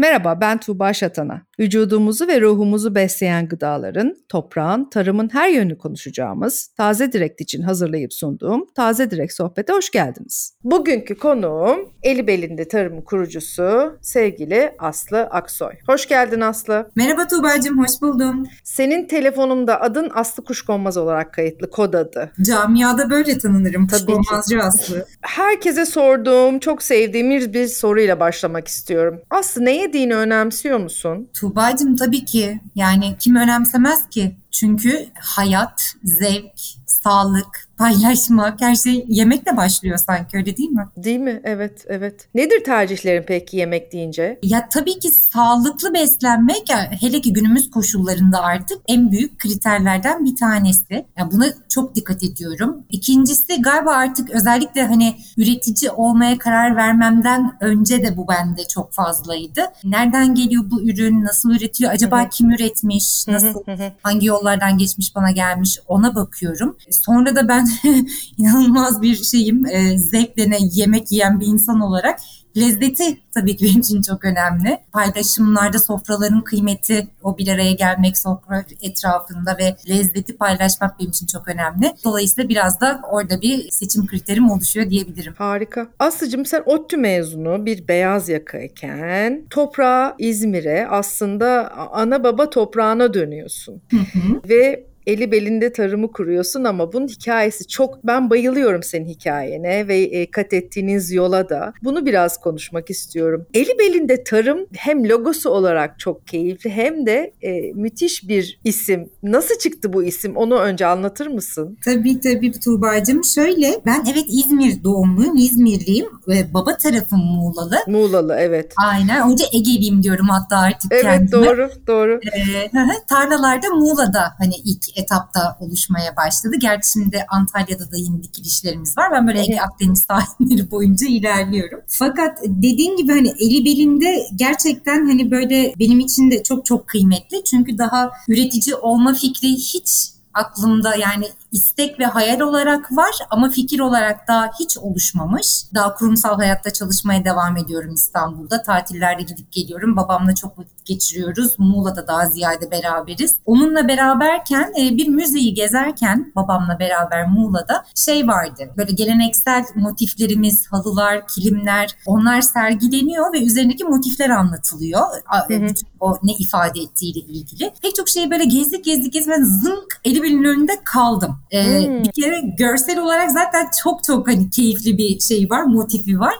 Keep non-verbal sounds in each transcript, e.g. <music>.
Merhaba ben Tuğba Şatana. Vücudumuzu ve ruhumuzu besleyen gıdaların, toprağın, tarımın her yönünü konuşacağımız Taze Direkt için hazırlayıp sunduğum Taze Direkt Sohbet'e hoş geldiniz. Bugünkü konuğum Eli Belinde Tarımın kurucusu sevgili Aslı Aksoy. Hoş geldin Aslı. Merhaba Tuğba'cığım, hoş buldum. Senin telefonumda adın Aslı Kuşkonmaz olarak kayıtlı, kod adı. Camiada böyle tanınırım, Kuşkonmazcı Aslı. Herkese sorduğum, çok sevdiğim bir soruyla başlamak istiyorum. Aslı ne yediğini önemsiyor musun? Tuğba'cığım tabii ki. Yani kim önemsemez ki? Çünkü hayat, zevk, sağlık, paylaşmak her şey yemekle başlıyor sanki öyle değil mi? Değil mi? Evet, evet. Nedir tercihlerin peki yemek deyince? Ya tabii ki sağlıklı beslenmek ya hele ki günümüz koşullarında artık en büyük kriterlerden bir tanesi. Ya buna çok dikkat ediyorum. İkincisi galiba artık özellikle hani üretici olmaya karar vermemden önce de bu bende çok fazlaydı. Nereden geliyor bu ürün? Nasıl üretiyor? Acaba kim üretmiş? Nasıl? hangi yollardan geçmiş bana gelmiş? Ona bakıyorum. Sonra da ben <laughs> inanılmaz bir şeyim. E, zevkle yemek yiyen bir insan olarak lezzeti tabii ki benim için çok önemli. Paylaşımlarda sofraların kıymeti, o bir araya gelmek sofra etrafında ve lezzeti paylaşmak benim için çok önemli. Dolayısıyla biraz da orada bir seçim kriterim oluşuyor diyebilirim. Harika. Aslıcığım sen ODTÜ mezunu bir beyaz yakayken toprağa İzmir'e aslında ana baba toprağına dönüyorsun. Hı hı. Ve eli belinde tarımı kuruyorsun ama bunun hikayesi çok ben bayılıyorum senin hikayene ve e, kat ettiğiniz yola da. Bunu biraz konuşmak istiyorum. Eli belinde tarım hem logosu olarak çok keyifli hem de e, müthiş bir isim. Nasıl çıktı bu isim? Onu önce anlatır mısın? Tabii tabii Tuğba'cığım. Şöyle ben evet İzmir doğumluyum. İzmirliyim. Ve baba tarafım Muğlalı. Muğlalı evet. Aynen. Önce Ege'liyim diyorum hatta artık evet, kendime. Evet doğru doğru. Ee, tarlalarda Muğla'da hani ilk etapta oluşmaya başladı. Gerçi şimdi Antalya'da da yeni dikilişlerimiz var. Ben böyle Ege Akdeniz <laughs> sahilleri boyunca ilerliyorum. Fakat dediğin gibi hani eli belinde gerçekten hani böyle benim için de çok çok kıymetli. Çünkü daha üretici olma fikri hiç aklımda yani istek ve hayal olarak var ama fikir olarak daha hiç oluşmamış. Daha kurumsal hayatta çalışmaya devam ediyorum İstanbul'da. Tatillerde gidip geliyorum. Babamla çok vakit geçiriyoruz. Muğla'da daha ziyade beraberiz. Onunla beraberken e, bir müzeyi gezerken babamla beraber Muğla'da şey vardı. Böyle geleneksel motiflerimiz, halılar, kilimler onlar sergileniyor ve üzerindeki motifler anlatılıyor. Hı hı. O ne ifade ettiğiyle ilgili. Pek çok şeyi böyle gezdik gezdik gezdik ben zınk eli önünde kaldım. Ee, hmm. Bir kere görsel olarak zaten çok çok hani keyifli bir şey var, motifi var.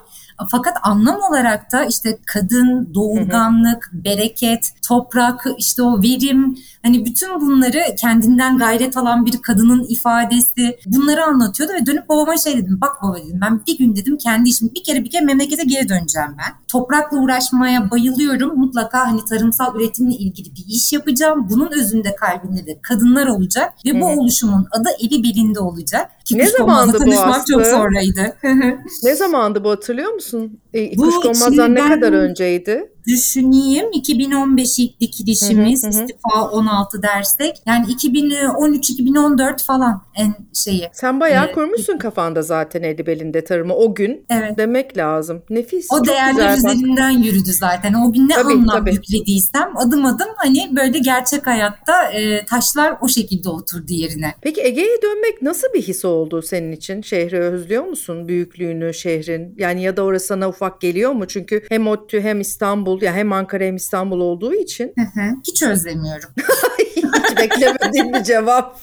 Fakat anlam olarak da işte kadın, doğurganlık, bereket, toprak, işte o verim hani bütün bunları kendinden gayret alan bir kadının ifadesi bunları anlatıyordu ve dönüp babama şey dedim. Bak baba dedim ben bir gün dedim kendi işim bir kere bir kere memlekete geri döneceğim ben. Toprakla uğraşmaya bayılıyorum. Mutlaka hani tarımsal üretimle ilgili bir iş yapacağım. Bunun özünde kalbinde de kadınlar olacak ve bu oluşumun adı eli belinde olacak. Ne zamandı bu Aslı? çok sonraydı. ne zamandı bu hatırlıyor musun? E, Kuşkonmaz'dan ne kadar önceydi? Düşüneyim 2015 ilk dikilişimiz hı hı hı. istifa 16 dersek yani 2013-2014 falan en şeyi. Sen bayağı ee, kurmuşsun kafanda zaten eli belinde tarımı o gün evet. demek lazım. Nefis. O değerler üzerinden bak. yürüdü zaten. O gün ne tabii, anlam tabii. yüklediysem adım adım hani böyle gerçek hayatta e, taşlar o şekilde oturdu yerine. Peki Ege'ye dönmek nasıl bir his oldu senin için? Şehri özlüyor musun? Büyüklüğünü, şehrin? Yani ya da orası sana ufak geliyor mu? Çünkü hem ODTÜ hem İstanbul İstanbul ya hem Ankara hem İstanbul olduğu için. Hiç özlemiyorum. <laughs> Hiç beklemediğim bir cevap.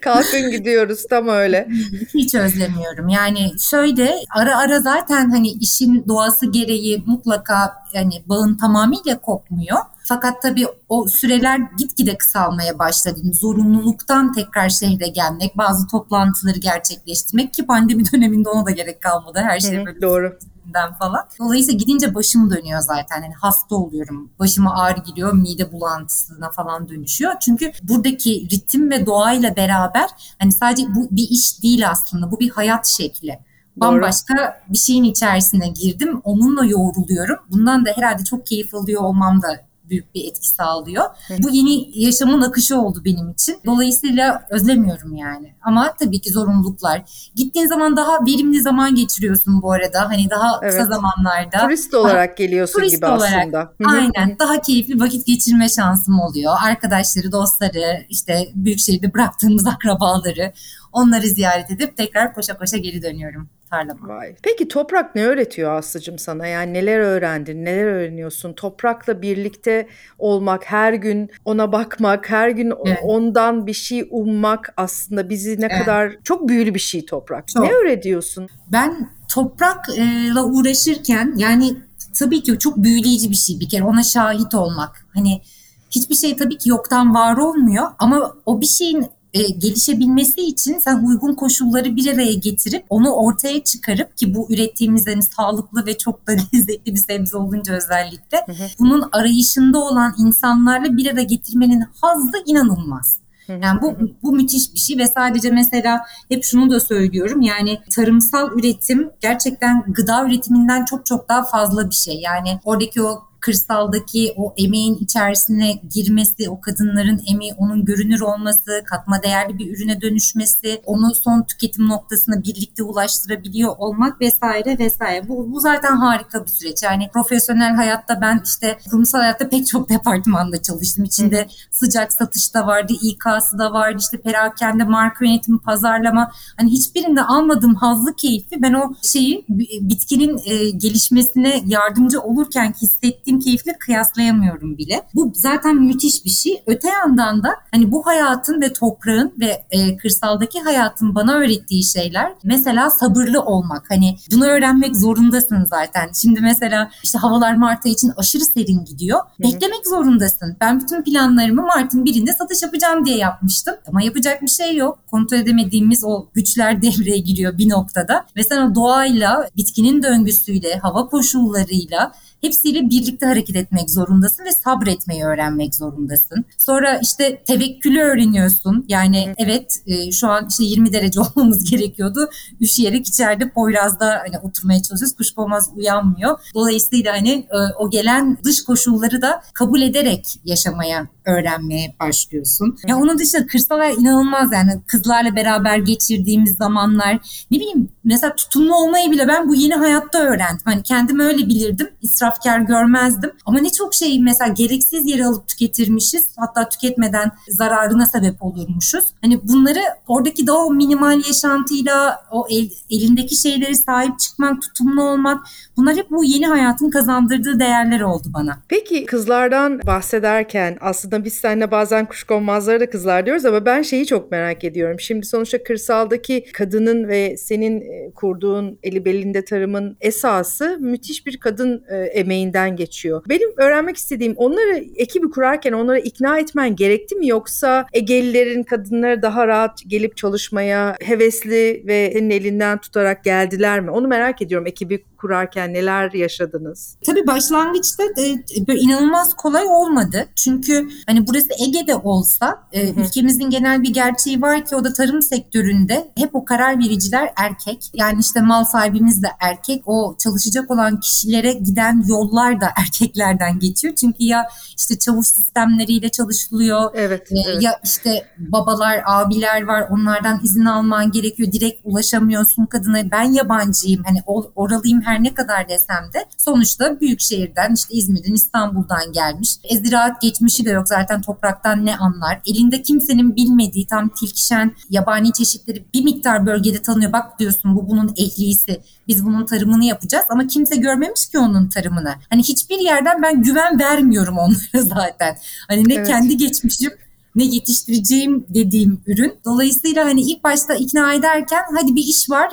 Kalkın gidiyoruz tam öyle. Hiç özlemiyorum. Yani şöyle ara ara zaten hani işin doğası gereği mutlaka yani bağın tamamıyla kopmuyor. Fakat tabii o süreler gitgide kısalmaya başladı. Zorunluluktan tekrar şehre gelmek, bazı toplantıları gerçekleştirmek ki pandemi döneminde ona da gerek kalmadı. Her şey böyle doğru üzerinden falan. Dolayısıyla gidince başım dönüyor zaten. Yani hasta oluyorum. Başıma ağrı giriyor, mide bulantısına falan dönüşüyor. Çünkü buradaki ritim ve doğayla beraber hani sadece bu bir iş değil aslında. Bu bir hayat şekli. Bambaşka Doğru. bir şeyin içerisine girdim. Onunla yoğruluyorum. Bundan da herhalde çok keyif alıyor olmam da büyük bir etki sağlıyor. Bu yeni yaşamın akışı oldu benim için. Dolayısıyla özlemiyorum yani. Ama tabii ki zorunluluklar. Gittiğin zaman daha verimli zaman geçiriyorsun bu arada. Hani daha evet. kısa zamanlarda. Turist olarak geliyorsun turist gibi olarak, aslında. Aynen. Daha keyifli vakit geçirme şansım oluyor. Arkadaşları, dostları, işte büyük şehirde bıraktığımız <laughs> akrabaları onları ziyaret edip tekrar koşa koşa geri dönüyorum tarlama. Vay. Peki toprak ne öğretiyor Aslı'cığım sana? Yani neler öğrendin, neler öğreniyorsun? Toprakla birlikte olmak, her gün ona bakmak, her gün evet. ondan bir şey ummak aslında bizi ne evet. kadar çok büyülü bir şey toprak. Çok. Ne öğretiyorsun? Ben toprakla uğraşırken yani tabii ki çok büyüleyici bir şey bir kere ona şahit olmak. Hani hiçbir şey tabii ki yoktan var olmuyor ama o bir şeyin e, gelişebilmesi için sen uygun koşulları bir araya getirip onu ortaya çıkarıp ki bu ürettiğimiz hani sağlıklı ve çok da <laughs> lezzetli bir sebze olunca özellikle hı hı. bunun arayışında olan insanlarla bir araya getirmenin hazzı inanılmaz. Yani bu bu müthiş bir şey ve sadece mesela hep şunu da söylüyorum yani tarımsal üretim gerçekten gıda üretiminden çok çok daha fazla bir şey. Yani oradaki o kırsaldaki o emeğin içerisine girmesi, o kadınların emeği, onun görünür olması, katma değerli bir ürüne dönüşmesi, onu son tüketim noktasına birlikte ulaştırabiliyor olmak vesaire vesaire. Bu, bu zaten harika bir süreç. Yani profesyonel hayatta ben işte kurumsal hayatta pek çok <laughs> departmanda çalıştım. İçinde sıcak satış da vardı, İK'sı da vardı, işte perakende, marka yönetimi, pazarlama. Hani hiçbirinde almadığım hazlı keyfi ben o şeyi bitkinin e, gelişmesine yardımcı olurken hissettiğim hissettiğim keyifle kıyaslayamıyorum bile. Bu zaten müthiş bir şey. Öte yandan da hani bu hayatın ve toprağın ve e, kırsaldaki hayatın bana öğrettiği şeyler mesela sabırlı olmak. Hani bunu öğrenmek zorundasın zaten. Şimdi mesela işte havalar Mart için aşırı serin gidiyor. Hı-hı. Beklemek zorundasın. Ben bütün planlarımı Mart'ın birinde satış yapacağım diye yapmıştım. Ama yapacak bir şey yok. Kontrol edemediğimiz o güçler <laughs> devreye giriyor bir noktada. Ve sen o doğayla, bitkinin döngüsüyle, hava koşullarıyla hepsiyle birlikte hareket etmek zorundasın ve sabretmeyi öğrenmek zorundasın. Sonra işte tevekkülü öğreniyorsun. Yani evet e, şu an işte 20 derece <laughs> olmamız gerekiyordu. Üşüyerek içeride Poyraz'da hani oturmaya çalışıyoruz. Kuşkonmaz uyanmıyor. Dolayısıyla hani e, o gelen dış koşulları da kabul ederek yaşamaya öğrenmeye başlıyorsun. Ya onun dışında kırsal inanılmaz yani kızlarla beraber geçirdiğimiz zamanlar ne bileyim mesela tutumlu olmayı bile ben bu yeni hayatta öğrendim. Hani kendim öyle bilirdim. israfkar görmezdim. Ama ne çok şey mesela gereksiz yere alıp tüketirmişiz. Hatta tüketmeden zararına sebep olurmuşuz. Hani bunları oradaki de o minimal yaşantıyla o el, elindeki şeyleri sahip çıkmak, tutumlu olmak bunlar hep bu yeni hayatın kazandırdığı değerler oldu bana. Peki kızlardan bahsederken aslında biz seninle bazen kuşkonmazlara da kızlar diyoruz ama ben şeyi çok merak ediyorum. Şimdi sonuçta kırsaldaki kadının ve senin kurduğun eli belinde tarımın esası müthiş bir kadın e, emeğinden geçiyor. Benim öğrenmek istediğim onları ekibi kurarken onları ikna etmen gerekti mi yoksa Egelilerin kadınları daha rahat gelip çalışmaya hevesli ve senin elinden tutarak geldiler mi? Onu merak ediyorum ekibi kurarken neler yaşadınız? Tabii başlangıçta e, böyle inanılmaz kolay olmadı. Çünkü hani burası Ege'de olsa e, ülkemizin genel bir gerçeği var ki o da tarım sektöründe hep o karar vericiler erkek. Yani işte mal sahibimiz de erkek. O çalışacak olan kişilere giden yollar da <laughs> erkeklerden geçiyor. Çünkü ya işte çavuş sistemleriyle çalışılıyor. Evet, e, evet. Ya işte babalar, abiler var. Onlardan izin alman gerekiyor. Direkt ulaşamıyorsun kadına. Ben yabancıyım. Hani oralıyım her her ne kadar desem de sonuçta büyük şehirden işte İzmir'den İstanbul'dan gelmiş. E, ziraat geçmişi de yok zaten topraktan ne anlar. Elinde kimsenin bilmediği tam tilkişen yabani çeşitleri bir miktar bölgede tanıyor. Bak diyorsun bu bunun ehlisi. Biz bunun tarımını yapacağız ama kimse görmemiş ki onun tarımını. Hani hiçbir yerden ben güven vermiyorum onlara <laughs> zaten. Hani ne evet. kendi geçmişim ne yetiştireceğim dediğim ürün. Dolayısıyla hani ilk başta ikna ederken hadi bir iş var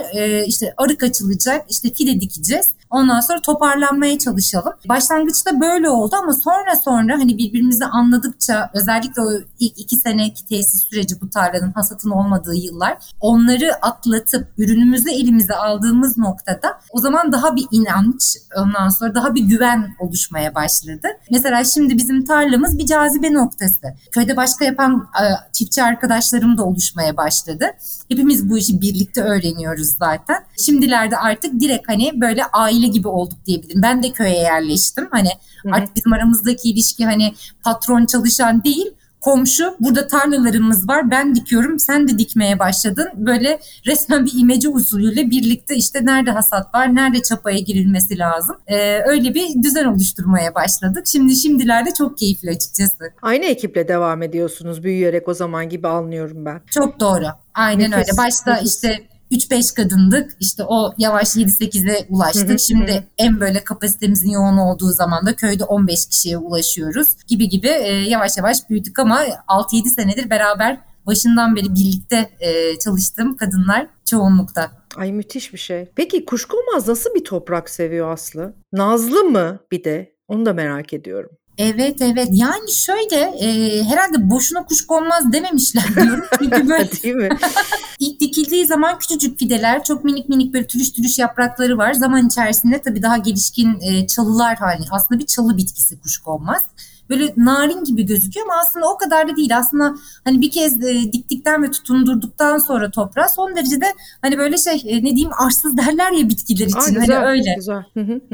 işte arık açılacak işte fide dikeceğiz. Ondan sonra toparlanmaya çalışalım. Başlangıçta böyle oldu ama sonra sonra hani birbirimizi anladıkça özellikle o ilk iki seneki tesis süreci bu tarlanın hasatın olmadığı yıllar onları atlatıp ürünümüzü elimize aldığımız noktada o zaman daha bir inanç ondan sonra daha bir güven oluşmaya başladı. Mesela şimdi bizim tarlamız bir cazibe noktası. Köyde başka yapan e, çiftçi arkadaşlarım da oluşmaya başladı. Hepimiz bu işi birlikte öğreniyoruz zaten. Şimdilerde artık direkt hani böyle aile aile gibi olduk diyebilirim. Ben de köye yerleştim. Hani Hı-hı. artık bizim aramızdaki ilişki hani patron çalışan değil komşu burada tarlalarımız var ben dikiyorum sen de dikmeye başladın. Böyle resmen bir imece usulüyle birlikte işte nerede hasat var nerede çapaya girilmesi lazım. Ee, öyle bir düzen oluşturmaya başladık. Şimdi şimdilerde çok keyifli açıkçası. Aynı ekiple devam ediyorsunuz büyüyerek o zaman gibi anlıyorum ben. Çok doğru. Aynen Nefis, öyle. Başta nefis. işte 3-5 kadındık. İşte o yavaş 7-8'e ulaştık. Şimdi en böyle kapasitemizin yoğun olduğu zaman da köyde 15 kişiye ulaşıyoruz gibi gibi e, yavaş yavaş büyüdük ama 6-7 senedir beraber başından beri birlikte e, çalıştığım kadınlar çoğunlukta. Ay müthiş bir şey. Peki kuşkonmaz nasıl bir toprak seviyor Aslı? Nazlı mı bir de? Onu da merak ediyorum. Evet evet yani şöyle e, herhalde boşuna kuş konmaz dememişler diyorum. <laughs> Çünkü böyle Değil mi? <laughs> ilk dikildiği zaman küçücük fideler çok minik minik böyle türüş türüş yaprakları var. Zaman içerisinde tabii daha gelişkin e, çalılar hali aslında bir çalı bitkisi kuş konmaz böyle narin gibi gözüküyor ama aslında o kadar da değil. Aslında hani bir kez e, diktikten ve tutundurduktan sonra toprağa son derece de hani böyle şey e, ne diyeyim arsız derler ya bitkiler için. Aa, hani güzel, hani öyle. Güzel.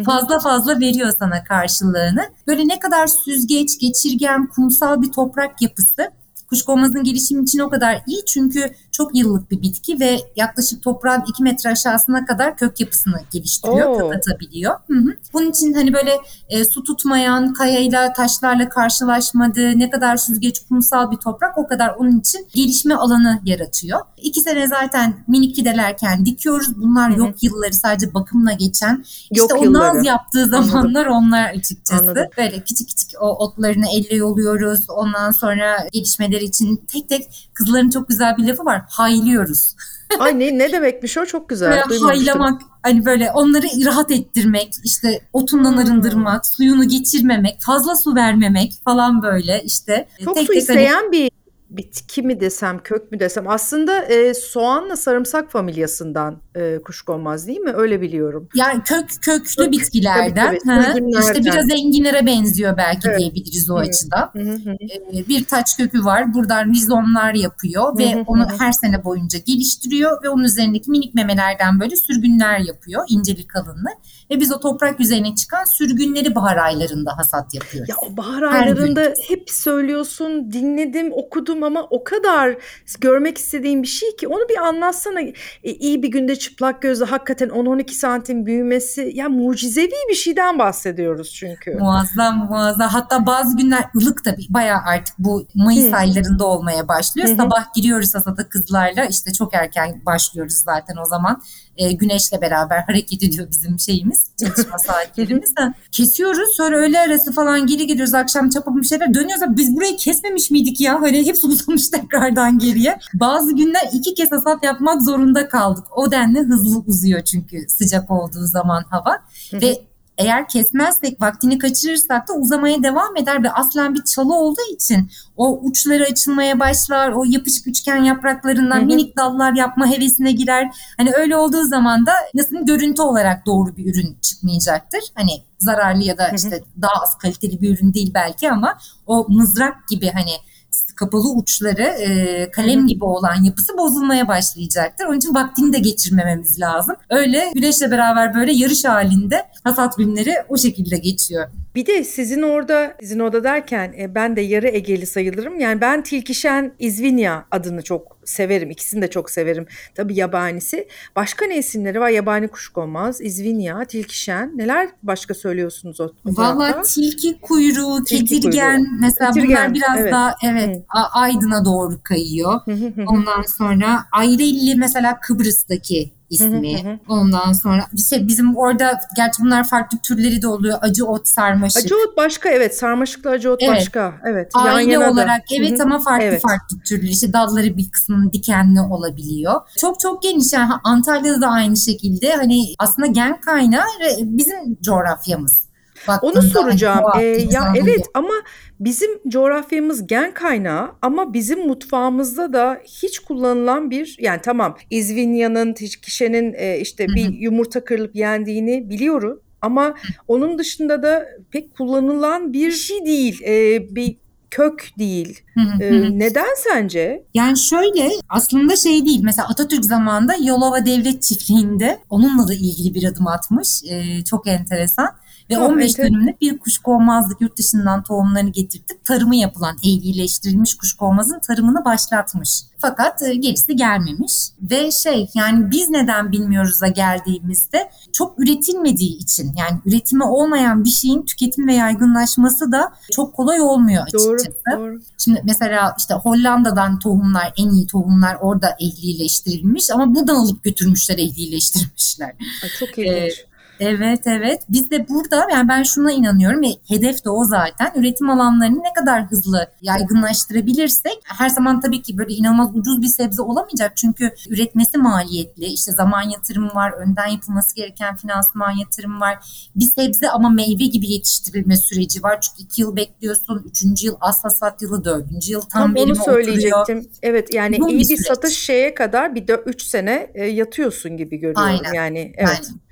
fazla fazla veriyor sana karşılığını. Böyle ne kadar süzgeç, geçirgen, kumsal bir toprak yapısı Kuşkonmazın gelişimi için o kadar iyi çünkü çok yıllık bir bitki ve yaklaşık toprağın 2 metre aşağısına kadar kök yapısını geliştiriyor, Oo. kök atabiliyor. Hı hı. Bunun için hani böyle e, su tutmayan, kayayla, taşlarla karşılaşmadığı, ne kadar süzgeç, kumsal bir toprak o kadar onun için gelişme alanı yaratıyor. İki sene zaten minik fidelerken dikiyoruz. Bunlar Hı-hı. yok yılları sadece bakımla geçen. Yok işte yılları. o naz yaptığı zamanlar Anladım. onlar açıkçası. Anladım. Böyle küçük küçük o otlarını elle yoluyoruz. Ondan sonra gelişmeleri için tek tek kızların çok güzel bir lafı var. Hayliyoruz. Ay ne, ne demekmiş o çok güzel. Böyle haylamak hani böyle onları rahat ettirmek işte otundan hmm. arındırmak suyunu geçirmemek fazla su vermemek falan böyle işte. Çok tek su tek isteyen hani, bir bitki mi desem, kök mü desem aslında e, soğanla sarımsak familyasından e, kuşkonmaz değil mi? Öyle biliyorum. Yani kök köklü kök, bitkilerden. Tabii, tabii, işte biraz enginlere benziyor belki evet. diyebiliriz o hı. açıdan. Hı hı. E, bir taç kökü var. Buradan rizomlar yapıyor hı ve hı. onu her sene boyunca geliştiriyor ve onun üzerindeki minik memelerden böyle sürgünler yapıyor. inceli kalınlı. Ve biz o toprak yüzeyine çıkan sürgünleri bahar aylarında hasat yapıyoruz. Ya bahar aylarında hep söylüyorsun, dinledim, okudum ama o kadar görmek istediğim bir şey ki onu bir anlatsana. E, iyi bir günde çıplak gözle hakikaten 10-12 santim büyümesi ya mucizevi bir şeyden bahsediyoruz çünkü. Muazzam muazzam. Hatta bazı günler ılık da bayağı artık bu Mayıs Hı. aylarında olmaya başlıyor. Hı. Sabah giriyoruz hasata kızlarla işte çok erken başlıyoruz zaten o zaman e, güneşle beraber <laughs> hareket ediyor bizim şeyimiz çalışma <laughs> saatlerimiz. Kesiyoruz sonra öğle arası falan geri gidiyoruz akşam çapapım şeyler dönüyoruz. Biz burayı kesmemiş miydik ya? Hani hepsi uzamış <laughs> tekrardan geriye. Bazı günler iki kez hasat yapmak zorunda kaldık. O denli hızlı uzuyor çünkü sıcak olduğu zaman hava. Ve eğer kesmezsek vaktini kaçırırsak da uzamaya devam eder ve aslen bir çalı olduğu için o uçları açılmaya başlar o yapışık üçgen yapraklarından minik dallar yapma hevesine girer. Hani öyle olduğu zaman da nasıl görüntü olarak doğru bir ürün çıkmayacaktır. Hani zararlı ya da işte daha az kaliteli bir ürün değil belki ama o mızrak gibi hani kapalı uçları e, kalem gibi olan yapısı bozulmaya başlayacaktır. Onun için vaktini de geçirmememiz lazım. Öyle güneşle beraber böyle yarış halinde hasat günleri o şekilde geçiyor. Bir de sizin orada, sizin orada derken e, ben de yarı Egeli sayılırım. Yani ben Tilkişen İzvinya adını çok severim. İkisini de çok severim. Tabii yabanisi. Başka ne isimleri var? Yabani kuşkonmaz, İzvinya, Tilkişen. Neler başka söylüyorsunuz o, Valla tilki kuyruğu, tilki kedirgen. Kuyruğu. Mesela kedirgen, bunlar biraz evet. daha evet Hı. Aydın'a doğru kayıyor. Ondan sonra Ayrelli mesela Kıbrıs'taki ismi. Hı hı hı. Ondan sonra işte bizim orada gerçi bunlar farklı türleri de oluyor. Acı ot sarmaşık. Acı ot başka evet. Sarmaşıklı acı ot evet. başka. Evet. Aile Yan olarak da. evet ama farklı evet. farklı türleri. İşte dalları bir kısmının dikenli olabiliyor. Çok çok geniş yani Antalya'da da aynı şekilde hani aslında gen kaynağı bizim coğrafyamız. Onu soracağım. Ee, ya evet ama bizim coğrafyamız gen kaynağı ama bizim mutfağımızda da hiç kullanılan bir yani tamam İzvinya'nın, kişinin e, işte bir yumurta kırılıp yendiğini biliyorum ama onun dışında da pek kullanılan bir şey değil. Ee, bir kök değil. ee, neden sence? Yani şöyle aslında şey değil. Mesela Atatürk zamanında Yolova Devlet Çiftliği'nde onunla da ilgili bir adım atmış. Ee, çok enteresan. Ve Çok 15 ete... dönümlük bir kuşkonmazlık yurt dışından tohumlarını getirtip tarımı yapılan ehlileştirilmiş kuşkonmazın tarımını başlatmış. Fakat e, gerisi gelmemiş ve şey yani biz neden bilmiyoruz'a geldiğimizde çok üretilmediği için yani üretimi olmayan bir şeyin tüketim ve yaygınlaşması da çok kolay olmuyor açıkçası. Doğru, doğru. Şimdi mesela işte Hollanda'dan tohumlar en iyi tohumlar orada ehlileştirilmiş ama buradan alıp götürmüşler ehlileştirmişler. Ay, çok ilginç. Ee, Evet evet. Biz de burada yani ben şuna inanıyorum ve hedef de o zaten. Üretim alanlarını ne kadar hızlı yaygınlaştırabilirsek her zaman tabii ki böyle inanılmaz ucuz bir sebze olamayacak. Çünkü üretmesi maliyetli. İşte zaman yatırımı var önden yapılması gereken finansman yatırımı var. Bir sebze ama meyve gibi yetiştirilme süreci var. Çünkü iki yıl bekliyorsun üçüncü yıl az hasat yılı dördüncü yıl tam, tam verime onu söyleyecektim oturuyor. evet yani Uzun iyi bir, bir satış şeye kadar bir de üç sene e, yatıyorsun gibi görüyorum Aynen. yani. Evet. Aynen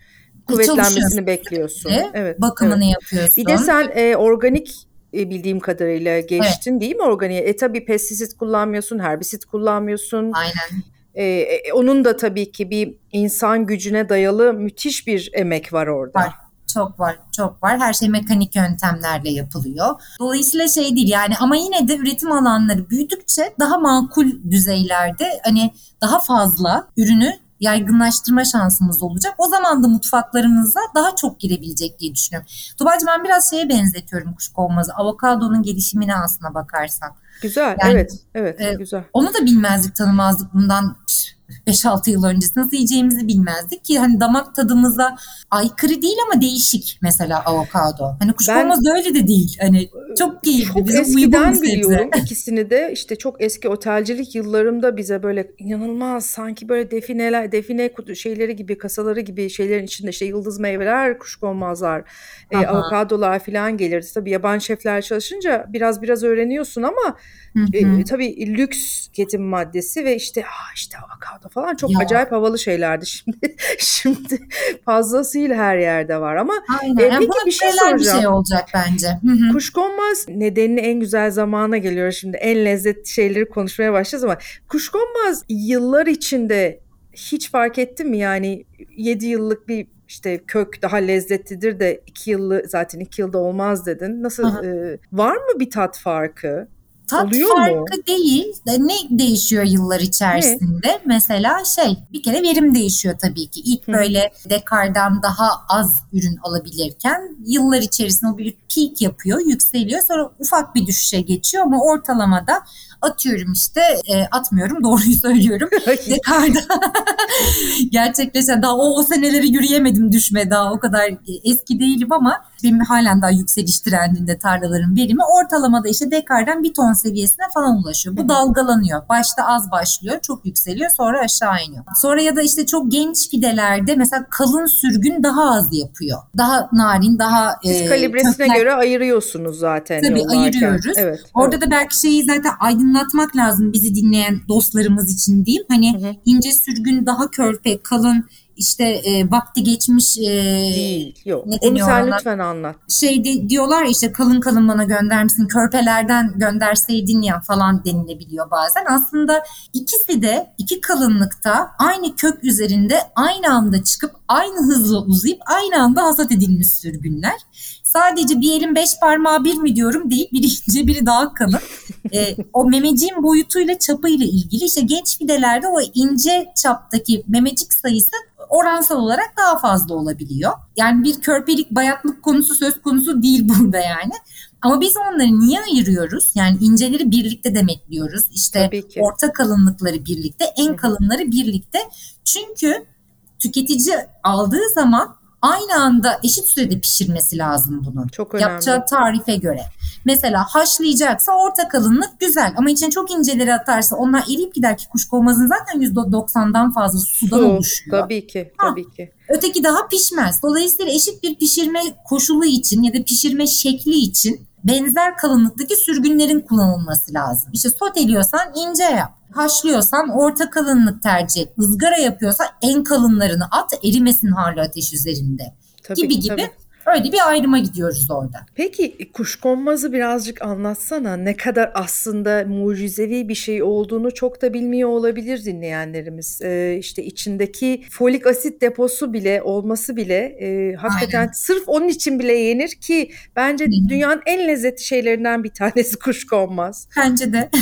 kuvvetlenmesini bekliyorsun. Evet. Bakımını evet. yapıyorsun. Bir de sen e, organik e, bildiğim kadarıyla geçtin evet. değil mi organiğe? E tabii pestisit kullanmıyorsun, herbisit kullanmıyorsun. Aynen. E, e, onun da tabii ki bir insan gücüne dayalı müthiş bir emek var orada. Var. Çok var, çok var. Her şey mekanik yöntemlerle yapılıyor. Dolayısıyla şey değil yani ama yine de üretim alanları büyüdükçe daha makul düzeylerde hani daha fazla ürünü yaygınlaştırma şansımız olacak. O zaman da mutfaklarımıza daha çok girebilecek diye düşünüyorum. Tuba'cığım ben biraz şeye benzetiyorum kuşkonmazı. Avokadonun gelişimine aslına bakarsan. Güzel, yani, evet, evet, e, güzel. Onu da bilmezdik, tanımazdık bundan 5-6 yıl öncesi nasıl yiyeceğimizi bilmezdik ki hani damak tadımıza aykırı değil ama değişik mesela avokado. Hani kuşkonmaz öyle de değil. Hani çok keyifli. Çok Bizim eskiden biliyorum ikisini de işte çok eski otelcilik yıllarımda bize böyle inanılmaz sanki böyle defineler define şeyleri gibi kasaları gibi şeylerin içinde işte yıldız meyveler kuşkonmazlar e, avokadolar falan gelirdi. Tabii yabancı şefler çalışınca biraz biraz öğreniyorsun ama e, tabii lüks tüketim maddesi ve işte ah işte avokado falan çok ya. acayip havalı şeylerdi <laughs> şimdi. şimdi fazlasıyla her yerde var ama Aynen. E, peki bir şey soracağım. Bir şey olacak bence. Hı-hı. Kuşkonmaz nedenini en güzel zamana geliyor şimdi. En lezzetli şeyleri konuşmaya başlayacağız ama kuşkonmaz yıllar içinde hiç fark ettin mi? Yani 7 yıllık bir işte kök daha lezzetlidir de iki yıllı zaten iki yılda olmaz dedin. Nasıl e, var mı bir tat farkı? Tat Oluyor farkı mu? değil. Ne değişiyor yıllar içerisinde? Ne? Mesela şey bir kere verim değişiyor tabii ki. İlk Hı. böyle dekardan daha az ürün alabilirken yıllar içerisinde o bir peak yapıyor, yükseliyor. Sonra ufak bir düşüşe geçiyor ama ortalamada atıyorum işte e, atmıyorum doğruyu <laughs> söylüyorum. Dekarda <laughs> gerçekleşen daha o, o seneleri yürüyemedim düşme daha o kadar eski değilim ama benim halen daha yükseliş trendinde tarlaların verimi ortalamada işte dekardan bir ton seviyesine falan ulaşıyor. Bu dalgalanıyor. Başta az başlıyor, çok yükseliyor, sonra aşağı iniyor. Sonra ya da işte çok genç fidelerde mesela kalın sürgün daha az yapıyor. Daha narin, daha Siz e, kalibresine kökler... göre ayırıyorsunuz zaten. Tabii yollarken. ayırıyoruz. Evet, Orada evet. da belki şeyi zaten aydınlatmak lazım bizi dinleyen dostlarımız için diyeyim. Hani hı hı. ince sürgün daha körpe, kalın işte e, vakti geçmiş e, değil yok. Ne Onu sen lütfen anlat. Şey de, diyorlar işte kalın kalın bana göndermişsin körpelerden gönderseydin ya falan denilebiliyor bazen. Aslında ikisi de iki kalınlıkta aynı kök üzerinde aynı anda çıkıp aynı hızla uzayıp aynı anda hasat edilmiş sürgünler. Sadece bir elin beş parmağı bir mi diyorum değil. Biri ince biri daha kalın. e, o memeciğin boyutuyla çapıyla ilgili işte genç fidelerde o ince çaptaki memecik sayısı oransal olarak daha fazla olabiliyor. Yani bir körpelik bayatlık konusu söz konusu değil burada yani. Ama biz onları niye ayırıyoruz? Yani inceleri birlikte demekliyoruz. İşte orta kalınlıkları birlikte, en kalınları birlikte. Çünkü tüketici aldığı zaman aynı anda eşit sürede pişirmesi lazım bunu. Çok önemli. Yapacağı tarife göre. Mesela haşlayacaksa orta kalınlık güzel ama içine çok inceleri atarsa onlar eriyip gider ki kuşkonmazın zaten %90'dan fazla sudan Su, oluşuyor. Tabii ki, tabii ha. ki. Öteki daha pişmez. Dolayısıyla eşit bir pişirme koşulu için ya da pişirme şekli için benzer kalınlıktaki sürgünlerin kullanılması lazım. İşte soteliyorsan ince yap. Haşlıyorsan orta kalınlık tercih et. Izgara yapıyorsan en kalınlarını at erimesin harlı ateş üzerinde. Tabii, gibi gibi. Tabii. Öyle bir ayrıma gidiyoruz orada. Peki kuşkonmazı birazcık anlatsana. Ne kadar aslında mucizevi bir şey olduğunu çok da bilmiyor olabilir dinleyenlerimiz. Ee, işte içindeki folik asit deposu bile olması bile e, hakikaten Aynen. sırf onun için bile yenir ki bence Hı-hı. dünyanın en lezzetli şeylerinden bir tanesi <laughs> kuşkonmaz. Bence de. <laughs>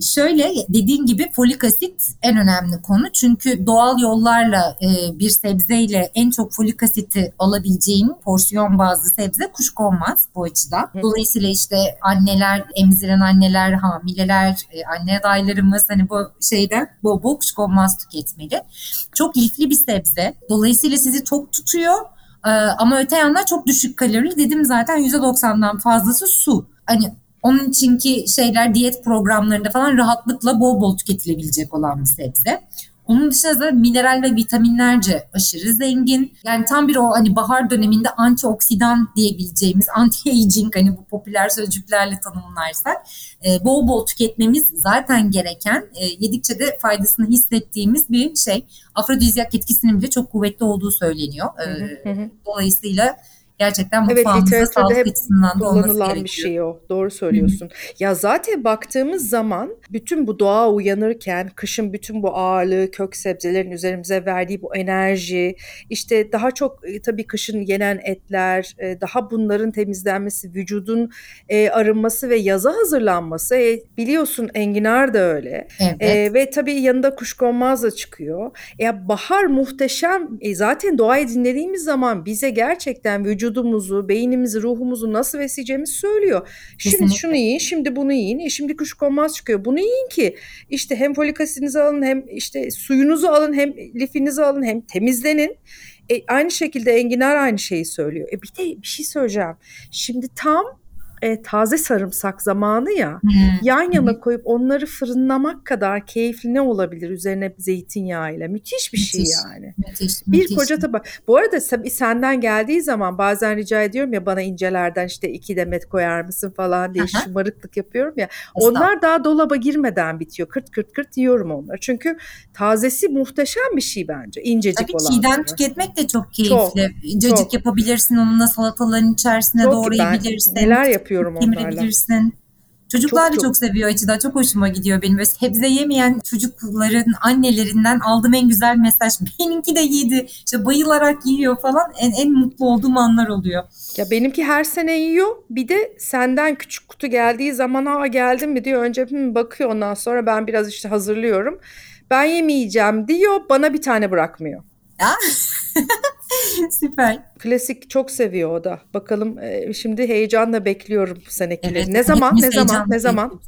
Şöyle dediğin gibi folik asit en önemli konu. Çünkü doğal yollarla e, bir sebzeyle en çok folik asiti alabileceğin porsiyon bazlı sebze kuşkonmaz bu açıdan. Dolayısıyla işte anneler, emziren anneler, hamileler, e, anne adaylarımız hani bu şeyden bol bol kuşkonmaz tüketmeli. Çok lifli bir sebze. Dolayısıyla sizi tok tutuyor. Ee, ama öte yandan çok düşük kalorili. Dedim zaten %90'dan fazlası su. Hani onun içinki şeyler diyet programlarında falan rahatlıkla bol bol tüketilebilecek olan bir sebze. Onun dışında da mineral ve vitaminlerce aşırı zengin. Yani tam bir o hani bahar döneminde antioksidan diyebileceğimiz anti-aging hani bu popüler sözcüklerle tanımlarsak e, bol bol tüketmemiz zaten gereken e, yedikçe de faydasını hissettiğimiz bir şey. Afrodizyak etkisinin bile çok kuvvetli olduğu söyleniyor. E, dolayısıyla gerçekten mutfağımızda evet, sağlık hep açısından da olması gerekiyor. bir şey o. Doğru söylüyorsun. ya zaten baktığımız zaman bütün bu doğa uyanırken kışın bütün bu ağırlığı kök sebzelerin üzerimize verdiği bu enerji işte daha çok e, tabii kışın yenen etler e, daha bunların temizlenmesi vücudun e, arınması ve yaza hazırlanması e, biliyorsun enginar da öyle evet. e, ve tabii yanında kuşkonmaz da çıkıyor. Ya bahar muhteşem e, zaten doğayı dinlediğimiz zaman bize gerçekten vücut vücudumuzu, beynimizi, ruhumuzu nasıl besleyeceğimizi söylüyor. Şimdi Kesinlikle. şunu yiyin, şimdi bunu yiyin. E şimdi kuşkonmaz çıkıyor. Bunu yiyin ki işte hem folik asitinizi alın hem işte suyunuzu alın hem lifinizi alın hem temizlenin. E, aynı şekilde enginar aynı şeyi söylüyor. E bir de bir şey söyleyeceğim. Şimdi tam e, taze sarımsak zamanı ya hmm. yan yana koyup onları fırınlamak kadar keyifli ne olabilir üzerine zeytinyağı ile müthiş bir şey müthiş, şey yani. Müthiş, bir müthiş. koca tabak. Bu arada senden geldiği zaman bazen rica ediyorum ya bana incelerden işte iki demet koyar mısın falan diye Aha. şımarıklık yapıyorum ya. Onlar daha dolaba girmeden bitiyor. Kırt kırt kırt yiyorum onları. Çünkü tazesi muhteşem bir şey bence. İncecik Tabii olan. Tabii çiğden tüketmek de çok keyifli. Çok, Cacık çok. yapabilirsin onunla salataların içerisine çok doğrayabilirsin. Neler yapıyorum yapıyorum onlarla. Çocuklar çok, da çok, çok seviyor açıdan. Çok hoşuma gidiyor benim. Ve sebze yemeyen çocukların annelerinden aldığım en güzel mesaj. <laughs> Benimki de yedi. İşte bayılarak yiyor falan. En, en mutlu olduğum anlar oluyor. Ya benimki her sene yiyor. Bir de senden küçük kutu geldiği zaman ha geldim mi diyor. Önce hmm, bakıyor ondan sonra ben biraz işte hazırlıyorum. Ben yemeyeceğim diyor. Bana bir tane bırakmıyor. <laughs> <laughs> Süper. Klasik çok seviyor o da. Bakalım e, şimdi heyecanla bekliyorum bu senekileri. Evet, ne zaman? Ne zaman? Ne zaman?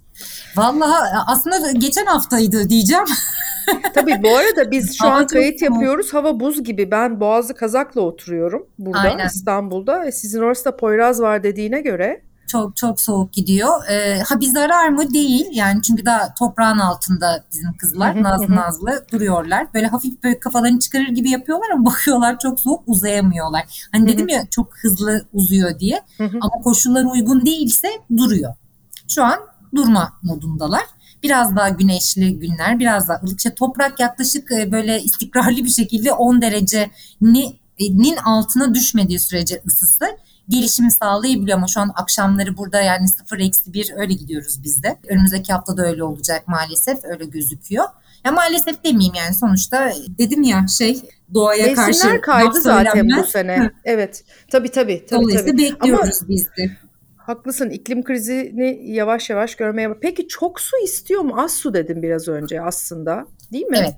Vallahi aslında geçen haftaydı diyeceğim. <laughs> Tabii bu arada biz şu an kayıt yapıyoruz. Hava buz gibi. Ben Boğazı Kazak'la oturuyorum burada Aynen. İstanbul'da. E, sizin orada Poyraz var dediğine göre çok çok soğuk gidiyor. Ee, ha bir zarar mı? Değil. Yani çünkü daha toprağın altında bizim kızlar nazlı nazlı duruyorlar. Böyle hafif böyle kafalarını çıkarır gibi yapıyorlar ama <laughs> bakıyorlar çok soğuk uzayamıyorlar. Hani dedim ya çok hızlı uzuyor diye. ama koşullar uygun değilse duruyor. Şu an durma modundalar. Biraz daha güneşli günler, biraz daha ılık. İşte toprak yaklaşık e, böyle istikrarlı bir şekilde 10 derecenin altına düşmediği sürece ısısı gelişimi sağlayabiliyor ama şu an akşamları burada yani 0 eksi 1 öyle gidiyoruz biz de. Önümüzdeki hafta da öyle olacak maalesef öyle gözüküyor. Ya maalesef demeyeyim yani sonuçta dedim ya şey doğaya Besinler karşı kaydı zaten bu sene. evet. Tabii tabii. tabii Dolayısıyla tabii. bekliyoruz Ama... biz de. Haklısın iklim krizini yavaş yavaş görmeye. Peki çok su istiyor mu? Az su dedim biraz önce aslında değil mi? Evet.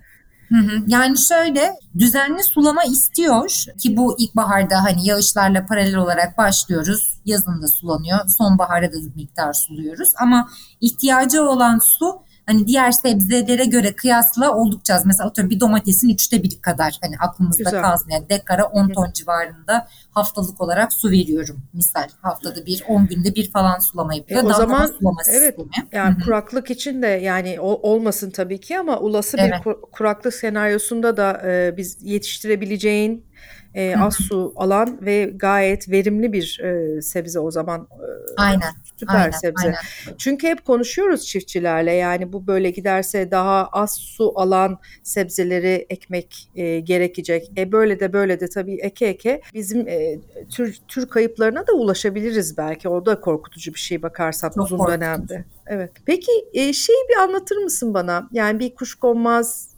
Hı hı. Yani şöyle düzenli sulama istiyor ki bu ilkbaharda hani yağışlarla paralel olarak başlıyoruz. Yazında sulanıyor. Sonbaharda da bir miktar suluyoruz. Ama ihtiyacı olan su hani diğer sebzelere göre kıyasla oldukça az. Mesela atıyorum bir domatesin üçte biri kadar hani aklımızda Güzel. kalsın. Yani dekara 10 ton civarında haftalık olarak su veriyorum. Misal haftada bir 10 günde bir falan sulama yapıyor. E, o zaman sulama evet sistemi. yani Hı-hı. kuraklık için de yani o, olmasın tabii ki ama olası evet. bir kuraklık senaryosunda da e, biz yetiştirebileceğin E, az su alan ve gayet verimli bir e, sebze o zaman. E, aynen. Süper aynen, sebze. Aynen. Çünkü hep konuşuyoruz çiftçilerle yani bu böyle giderse daha az su alan sebzeleri ekmek e, gerekecek. E böyle de böyle de tabii eke eke bizim e, tür tür kayıplarına da ulaşabiliriz belki. O da korkutucu bir şey bakarsak Çok uzun korkutucu. dönemde. Evet. Peki e, şeyi bir anlatır mısın bana? Yani bir kuşkonmaz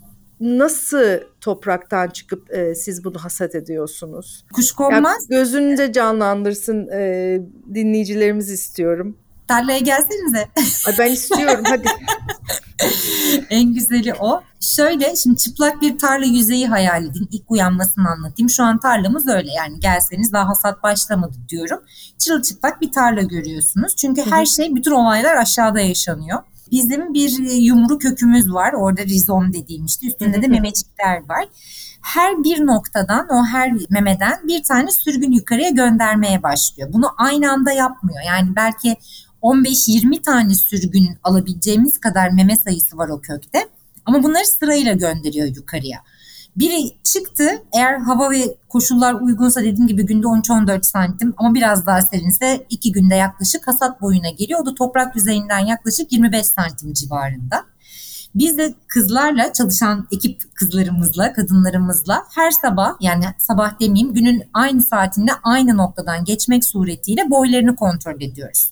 nasıl topraktan çıkıp e, siz bunu hasat ediyorsunuz? Kuşkonmaz. Yani gözünde canlandırsın e, dinleyicilerimiz istiyorum. Tarlaya gelsenize. Ay ben istiyorum hadi. <laughs> en güzeli o. Şöyle şimdi çıplak bir tarla yüzeyi hayal edin. İlk uyanmasını anlatayım. Şu an tarlamız öyle yani gelseniz daha hasat başlamadı diyorum. Çırılçıplak bir tarla görüyorsunuz. Çünkü her şey bütün olaylar aşağıda yaşanıyor. Bizim bir yumru kökümüz var. Orada rizom dediğim işte. Üstünde de memecikler var. Her bir noktadan o her memeden bir tane sürgün yukarıya göndermeye başlıyor. Bunu aynı anda yapmıyor. Yani belki 15-20 tane sürgün alabileceğimiz kadar meme sayısı var o kökte. Ama bunları sırayla gönderiyor yukarıya. Biri çıktı eğer hava ve koşullar uygunsa dediğim gibi günde 13-14 santim ama biraz daha serinse 2 günde yaklaşık hasat boyuna geliyor. O da toprak yüzeyinden yaklaşık 25 santim civarında. Biz de kızlarla çalışan ekip kızlarımızla, kadınlarımızla her sabah yani sabah demeyeyim günün aynı saatinde aynı noktadan geçmek suretiyle boylarını kontrol ediyoruz.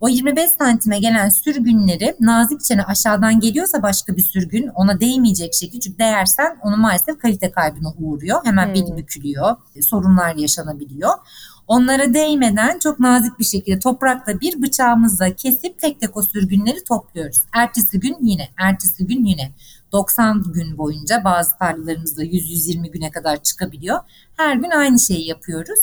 O 25 santime gelen sürgünleri nazikçe aşağıdan geliyorsa başka bir sürgün ona değmeyecek şekilde çünkü değersen onu maalesef kalite kaybına uğruyor. Hemen hmm. beli bükülüyor, sorunlar yaşanabiliyor. Onlara değmeden çok nazik bir şekilde toprakta bir bıçağımızla kesip tek tek o sürgünleri topluyoruz. Ertesi gün yine, ertesi gün yine. 90 gün boyunca bazı tarlalarımızda 100-120 güne kadar çıkabiliyor. Her gün aynı şeyi yapıyoruz.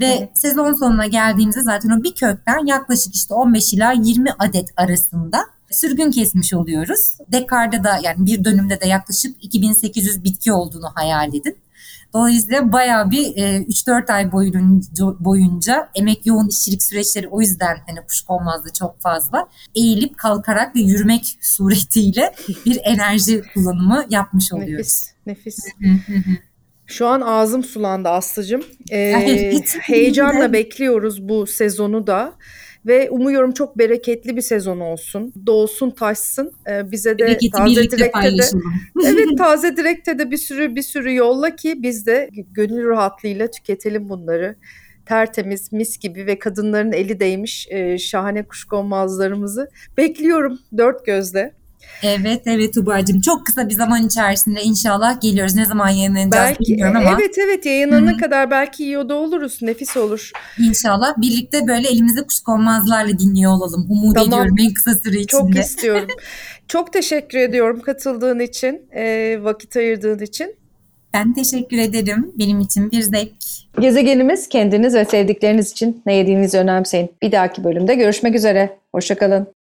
Ve evet. sezon sonuna geldiğimizde zaten o bir kökten yaklaşık işte 15 ila 20 adet arasında sürgün kesmiş oluyoruz. Dekarda da yani bir dönümde de yaklaşık 2800 bitki olduğunu hayal edin. Dolayısıyla bayağı bir e, 3-4 ay boyunca, boyunca emek yoğun işçilik süreçleri o yüzden hani kuşkonmazda çok fazla eğilip kalkarak ve yürümek suretiyle bir enerji kullanımı yapmış oluyoruz. Nefis, nefis. Şu an ağzım sulandı Aslı'cım. Ee, heyecanla bekliyoruz bu sezonu da. Ve umuyorum çok bereketli bir sezon olsun. Doğsun taşsın. Ee, bize de Bereketi taze direkte de <laughs> Evet <laughs> taze direkte de bir sürü bir sürü yolla ki biz de gönül rahatlığıyla tüketelim bunları. Tertemiz, mis gibi ve kadınların eli değmiş e, şahane kuşkonmazlarımızı bekliyorum dört gözle. Evet evet Tuba'cığım çok kısa bir zaman içerisinde inşallah geliyoruz. Ne zaman yayınlanacağız belki, bilmiyorum ama. Evet evet yayınlanana kadar belki yiyor da oluruz. Nefis olur. İnşallah birlikte böyle elimize kuşkonmazlarla dinliyor olalım. Umut tamam. ediyorum en kısa süre içinde. Çok istiyorum. <laughs> çok teşekkür ediyorum katıldığın için, e, vakit ayırdığın için. Ben teşekkür ederim. Benim için bir zevk. Gezegenimiz kendiniz ve sevdikleriniz için ne yediğinizi önemseyin. Bir dahaki bölümde görüşmek üzere. Hoşçakalın.